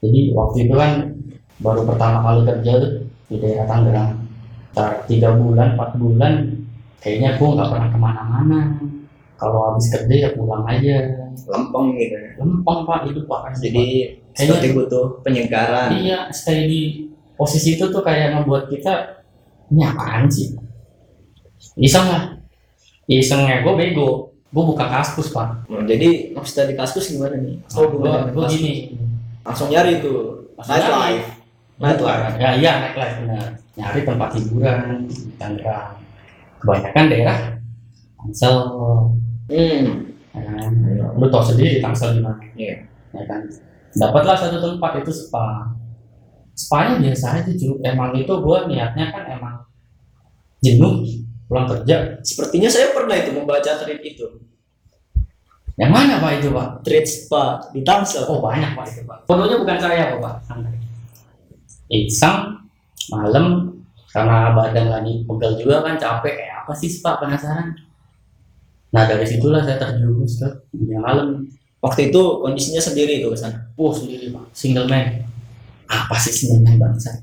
jadi waktu itu kan baru pertama kali kerja tuh di daerah Tangerang. Ntar tiga bulan empat bulan kayaknya gue nggak pernah ke mana-mana. Kalau habis kerja ya pulang aja. Lempeng gitu ya. lempeng pak itu pak. Jadi seperti butuh penyegaran iya stay di posisi itu tuh kayak ngebuat kita ini apaan sih? Iseng lah. Isengnya gue bego. Gue buka kaskus pak. Nah, jadi maksudnya di kaskus gimana nih? Oh gue di gue gini langsung nyari tuh. Langsung night nyari. life night life ya iya naik life benar. Nyari tempat hiburan di Tangerang kebanyakan daerah Tangsel. Hmm. Ya kan? lu tau sendiri Tangsel gimana Iya. ya kan? Dapatlah satu tempat itu spa. Spa nya biasa aja cuy emang itu gua niatnya kan emang jenuh pulang kerja. Sepertinya saya pernah itu membaca tweet itu yang mana pak itu pak? Tweet spa di Tangsel. Oh banyak pak itu pak. Fotonya bukan saya pak santai. Iseng malam karena badan lagi pegel juga kan capek. Kayak apa sih spa penasaran. Nah dari situlah saya terjerumus ke dunia malam. Waktu itu kondisinya sendiri itu kesan oh sendiri pak. Single man. Apa sih single man bangsa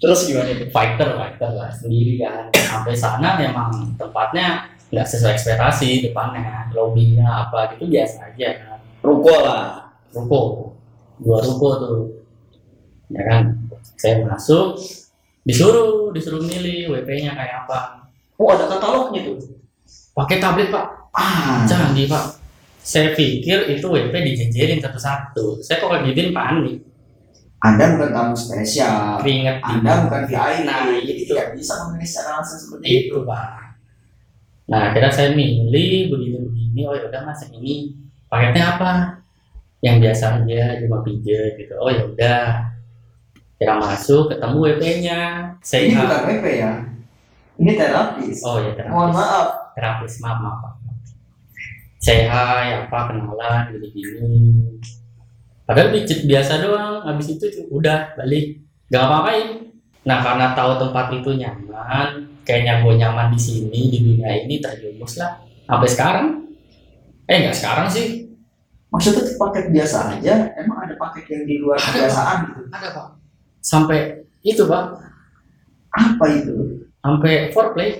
terus gimana itu? Fighter fighter lah sendiri kan. Sampai sana memang tempatnya nggak sesuai ekspektasi depannya lobbynya apa gitu biasa aja kan. Ruko lah. Ruko. Dua ruko tuh. Ya kan? Saya masuk disuruh disuruh milih WP nya kayak apa. Oh ada katalognya tuh? Pakai tablet pak. Ah. Canggih pak. Saya pikir itu WP dijejerin satu-satu. Saya kok kayak panik. Anda bukan tamu spesial. keringet. Anda bukan VIP. Nah, jadi itu. tidak bisa memilih secara langsung seperti itu. itu. Pak nah akhirnya saya milih begini begini oh yaudah mas yang ini paketnya apa? Yang biasa aja cuma pijet gitu. Oh yaudah kira masuk ketemu WP nya saya Ini bukan WP ya. Ini terapis. oh ya terapis. Mohon maaf. terapis maaf maaf Pak. say hi apa kenalan gini gini padahal pijet biasa doang. Habis itu udah balik. Gak ngapain nah karena tahu tempat itu nyaman kayaknya gue nyaman di sini di dunia ini terjumus lah. Sampai sekarang. Eh nggak sekarang sih. Maksudnya itu paket biasa aja. Emang ada paket yang di luar Ada, kebiasaan gitu. ada pak. Sampai itu pak. Apa itu? sampai foreplay.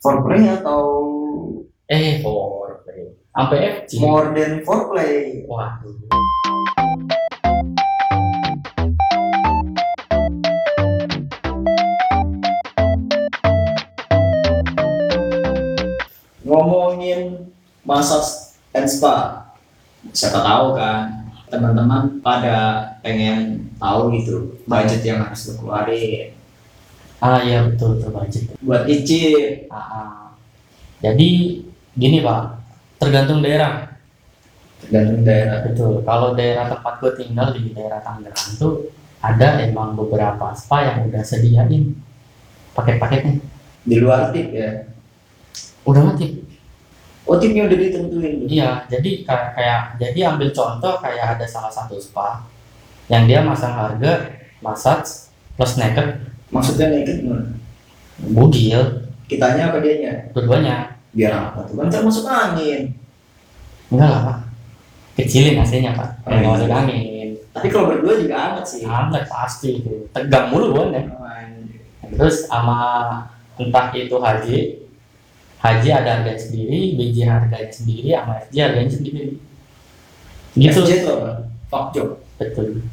Foreplay atau eh foreplay. Sampai FG more than foreplay? waduh ngomongin massage and spa siapa tahu kan teman-teman pada pengen tahu gitu budget yang harus lu keluarin ah iya betul betul budget buat icip Ah, ah. Jadi gini pak, tergantung daerah. tergantung daerah Betul. Kalau daerah tempat gue tinggal di daerah Tangerang tuh ada emang beberapa spa yang udah sediain paket-paketnya. di luar tip ya Udah mati. Oh tipnya udah ditentuin. Iya. Jadi kayak, kayak jadi ambil contoh kayak ada salah satu spa yang dia masang harga massage plus naked maksudnya naked gimana bugil kitanya apa dianya dua-duanya. biar apa tuh kan masuk angin Enggak lah pak. Kecilin hasilnya pak. Oh, iya. masuk angin. tapi kalau berdua juga amat sih Hangat pasti itu. Tegang mulu gue Oh, anjir. terus sama entah itu haji haji ada harga sendiri BJ harganya sendiri sama FJ harganya sendiri. Gitu. FJ itu apa? Fuck job betul.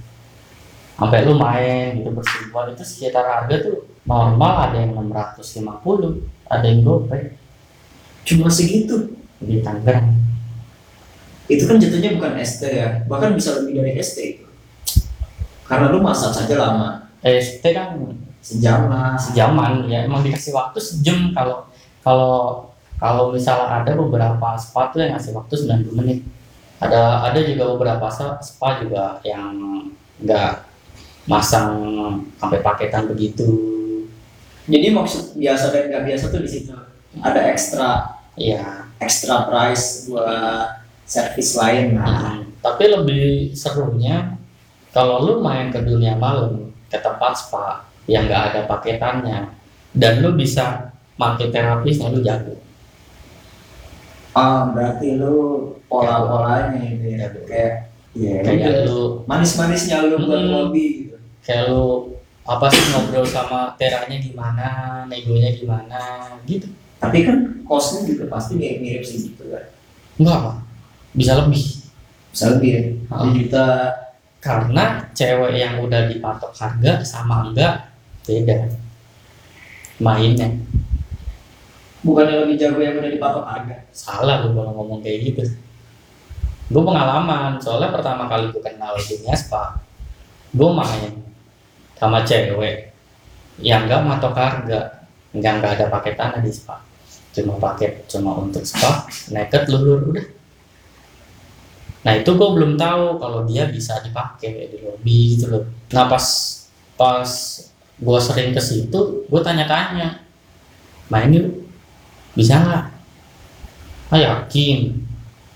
Sampai lu main gitu bersebulan itu sekitar harga tuh normal ada yang 650 ada yang gopay cuma segitu? Di Tangerang itu kan jatuhnya bukan ST ya bahkan bisa lebih dari ST itu. Karena lu masak saja lama. ST kan sejam lah sejaman ya emang dikasih waktu sejam kalau kalau kalau misalnya ada beberapa spa tuh yang ngasih waktu 90 menit. Ada ada juga beberapa spa juga yang nggak masang sampai paketan begitu. Jadi maksud biasa dan nggak biasa tuh di situ. Ada ekstra ya ekstra price buat servis lain lah tapi lebih serunya kalau lu main ke dunia malam ke tempat spa yang nggak ada paketannya dan lu bisa pakai terapisnya lu jago ah berarti lu pola polanya gitu ya kayak Iya. kayak udah. lu manis-manisnya lu buat Hmm. lobby gitu. kayak lu apa sih ngobrol sama teranya gimana negonya gimana gitu Tapi kan costnya juga pasti mirip mirip sih gitu kan. enggak Pak. bisa lebih Bisa lebih ya. 1 juta karena cewek yang udah dipatok harga sama enggak beda mainnya bukannya lebih jago yang udah dipatok harga. salah lu kalau ngomong kayak gitu. Gue pengalaman soalnya pertama kali gue kenal dunia spa gue main sama cewek yang nggak matok harga. Nggak nggak ada paketannya di spa. Cuma paket cuma untuk spa naked lulur udah. Nah itu gue belum tahu kalau dia bisa dipakai di lobby gitu loh. Nah pas pas gue sering ke situ gue tanya-tanya main yuk bisa. Nggak ah yakin.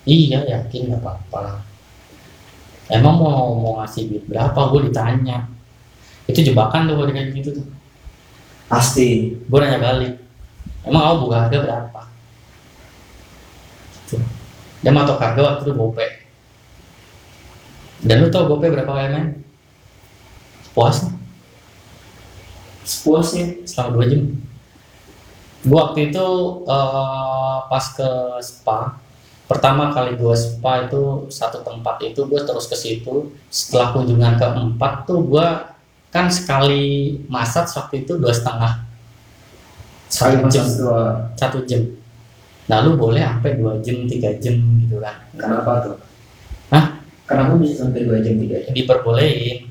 Iya yakin nggak apa-apa. Emang mau mau ngasih duit berapa? Gue ditanya. Itu jebakan tuh kalau kayak gitu tuh. Pasti. gue nanya balik. Emang kamu buka harga berapa? Tuh. dia matok harga waktu itu gope. Dan lu tau gope berapa mm puas Sepuasnya. selama dua jam gue waktu itu eh, pas ke spa pertama kali gue spa itu satu tempat itu gue terus ke situ setelah kunjungan keempat tuh gue kan sekali masak waktu itu dua setengah satu jam dua. satu jam nah lu boleh sampai dua jam tiga jam gitu kan Kenapa tuh? Hah? Kenapa bisa sampai 2 jam 3 jam? diperbolehin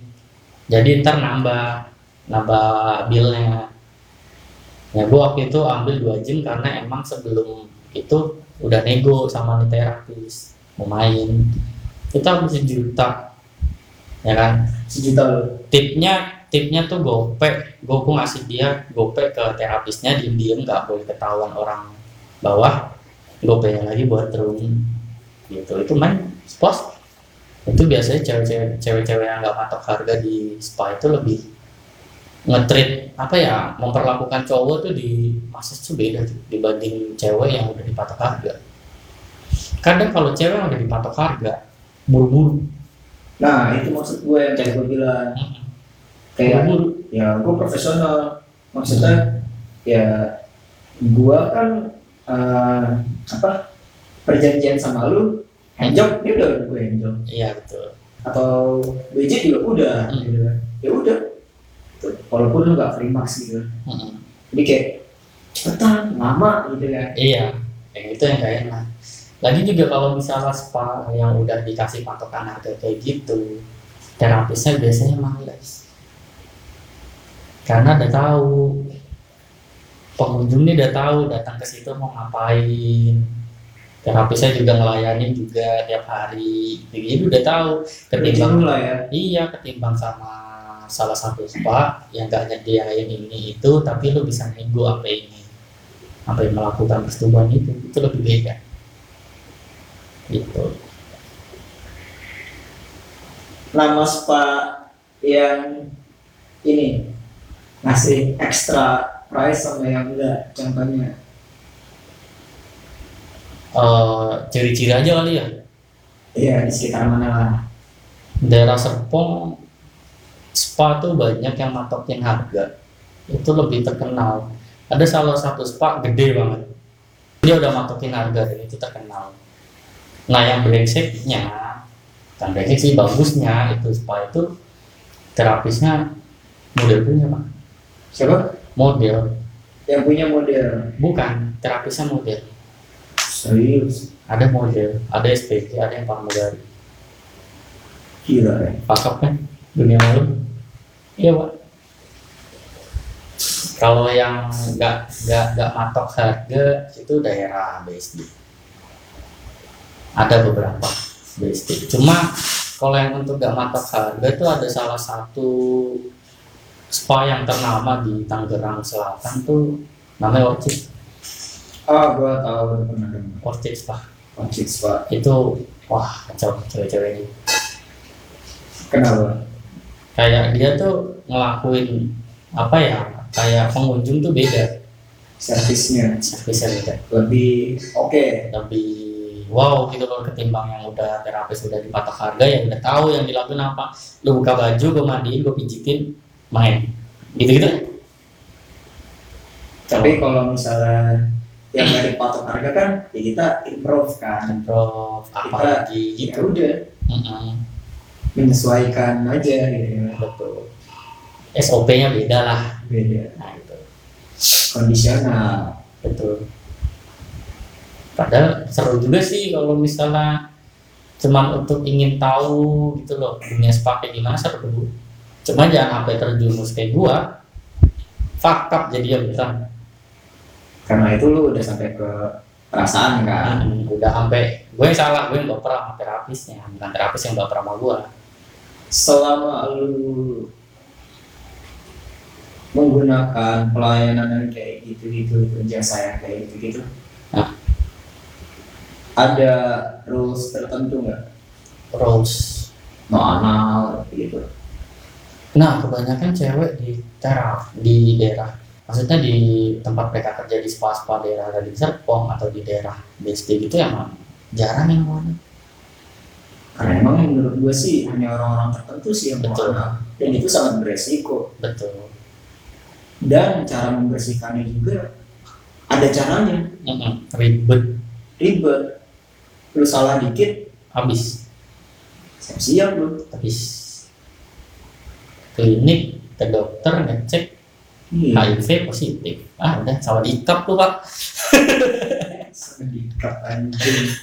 jadi ntar nambah nambah bilnya ya gua waktu itu ambil dua jam karena emang sebelum itu udah nego sama nih terapis mau main. Kita habis sejuta ya kan? Sejuta tipnya tipnya tuh gope gue gue ngasih dia gope ke terapisnya diem diem nggak boleh ketahuan orang bawah. Gopenya lagi buat room gitu. Itu main spos itu biasanya cewek-cewek cewek-cewek yang nggak matok harga di spa itu lebih ngetrit apa ya memperlakukan cowok tuh di massage tuh beda tuh dibanding cewek yang udah dipatok harga kadang kalau cewek yang udah dipatok harga buru-buru Nah, itu maksud gue yang kayak gue bilang. Kayak buru-buru ya gue profesional. Maksudnya ya gue kan eh, apa perjanjian sama lu handjob dia udah gue handjob iya betul atau BJ juga udah Hmm. gitu kan. ya udah walaupun lu nggak max gitu Mm-mm. jadi kayak cepetan lama gitu kan Iya, yang itu yang gak enak. Lagi juga kalau misalnya spa yang udah dikasih patokan harga kayak gitu, terapisnya biasanya males. Karena udah tahu pengunjung nih udah tahu datang ke situ mau ngapain. Terapisnya juga ngelayanin juga tiap hari. Jadi udah tahu ketimbang Ketimbang lah ya Iya ketimbang sama salah satu spa yang gak nyediain ini itu tapi lu bisa nego apa ini apa yang melakukan persetubuhan itu itu lebih beda. Gitu. Nama spa yang ini ngasih ekstra price sama yang enggak contohnya? Eh, ciri-ciri aja kali ya? Iya di sekitar mana lah? Daerah Serpong spa tuh banyak yang matokin harga. Itu lebih terkenal. Ada salah satu spa gede banget. Dia udah matokin harga dan itu terkenal. Nah yang brengseknya kan brengsek sih bagusnya itu spa itu terapisnya model punya pak. Siapa? Model. Yang punya model? Bukan terapisnya model. Serius? Ada model ada SPG ada yang pramugari gila ya pakap kan dunia malam iya pak. Kalau yang nggak nggak nggak matok harga itu daerah BSD ada beberapa BSD cuma kalau yang untuk nggak matok harga itu ada salah satu spa yang ternama di Tangerang Selatan tuh namanya Orchid. Ah gua tahu pernah dengar. Orchid Spa. Ojek spa. Itu wah kacau cewek-cewek ini. Kenapa kayak dia tuh ngelakuin apa ya kayak pengunjung tuh beda. Servisnya. Servisnya beda. Lebih oke. lebih wow gitu loh ketimbang yang udah terapis udah dipatok harga yang udah tahu yang dilakuin apa. Lu buka baju gue mandiin gue pijitin main. Gitu gitu Tapi kalau misalnya yang dari patok harga kan, ya kita improve kan. Prof apa Kita- lagi Ya gitu. udah, Mm-mm, menyesuaikan aja gitu. betul SOP-nya beda lah Beda. nah itu Kondisional. betul padahal seru juga sih kalau misalnya cuman untuk ingin tahu gitu loh dunia spa kayak gimana seru cuma jangan sampai terjumus kayak gua fakap jadi ya beneran Karena itu lu udah sampai ke perasaan kan. Hmm, udah sampai gue yang salah gue yang baper sama terapisnya bukan terapis yang baper sama gue Selama lu menggunakan pelayanan yang kayak gitu-gitu, jasa yang kayak gitu-gitu, Hah? ada rules tertentu nggak? Rose No anal gitu. nah kebanyakan cewek di terap di daerah maksudnya di tempat mereka kerja di spa spa daerah di Serpong atau di daerah BSD gitu emang jarang yang mau Karena emang menurut gue sih hanya orang-orang tertentu sih yang Betul. Dan itu sangat beresiko. betul Dan cara membersihkannya juga ada caranya. Mm-mm, ribet Ribet. Lu salah dikit, habis siap-siap lu. habis klinik ke dokter ngecek Iya. HIV positif ah udah sama diikat tuh pak Sedikit anjing.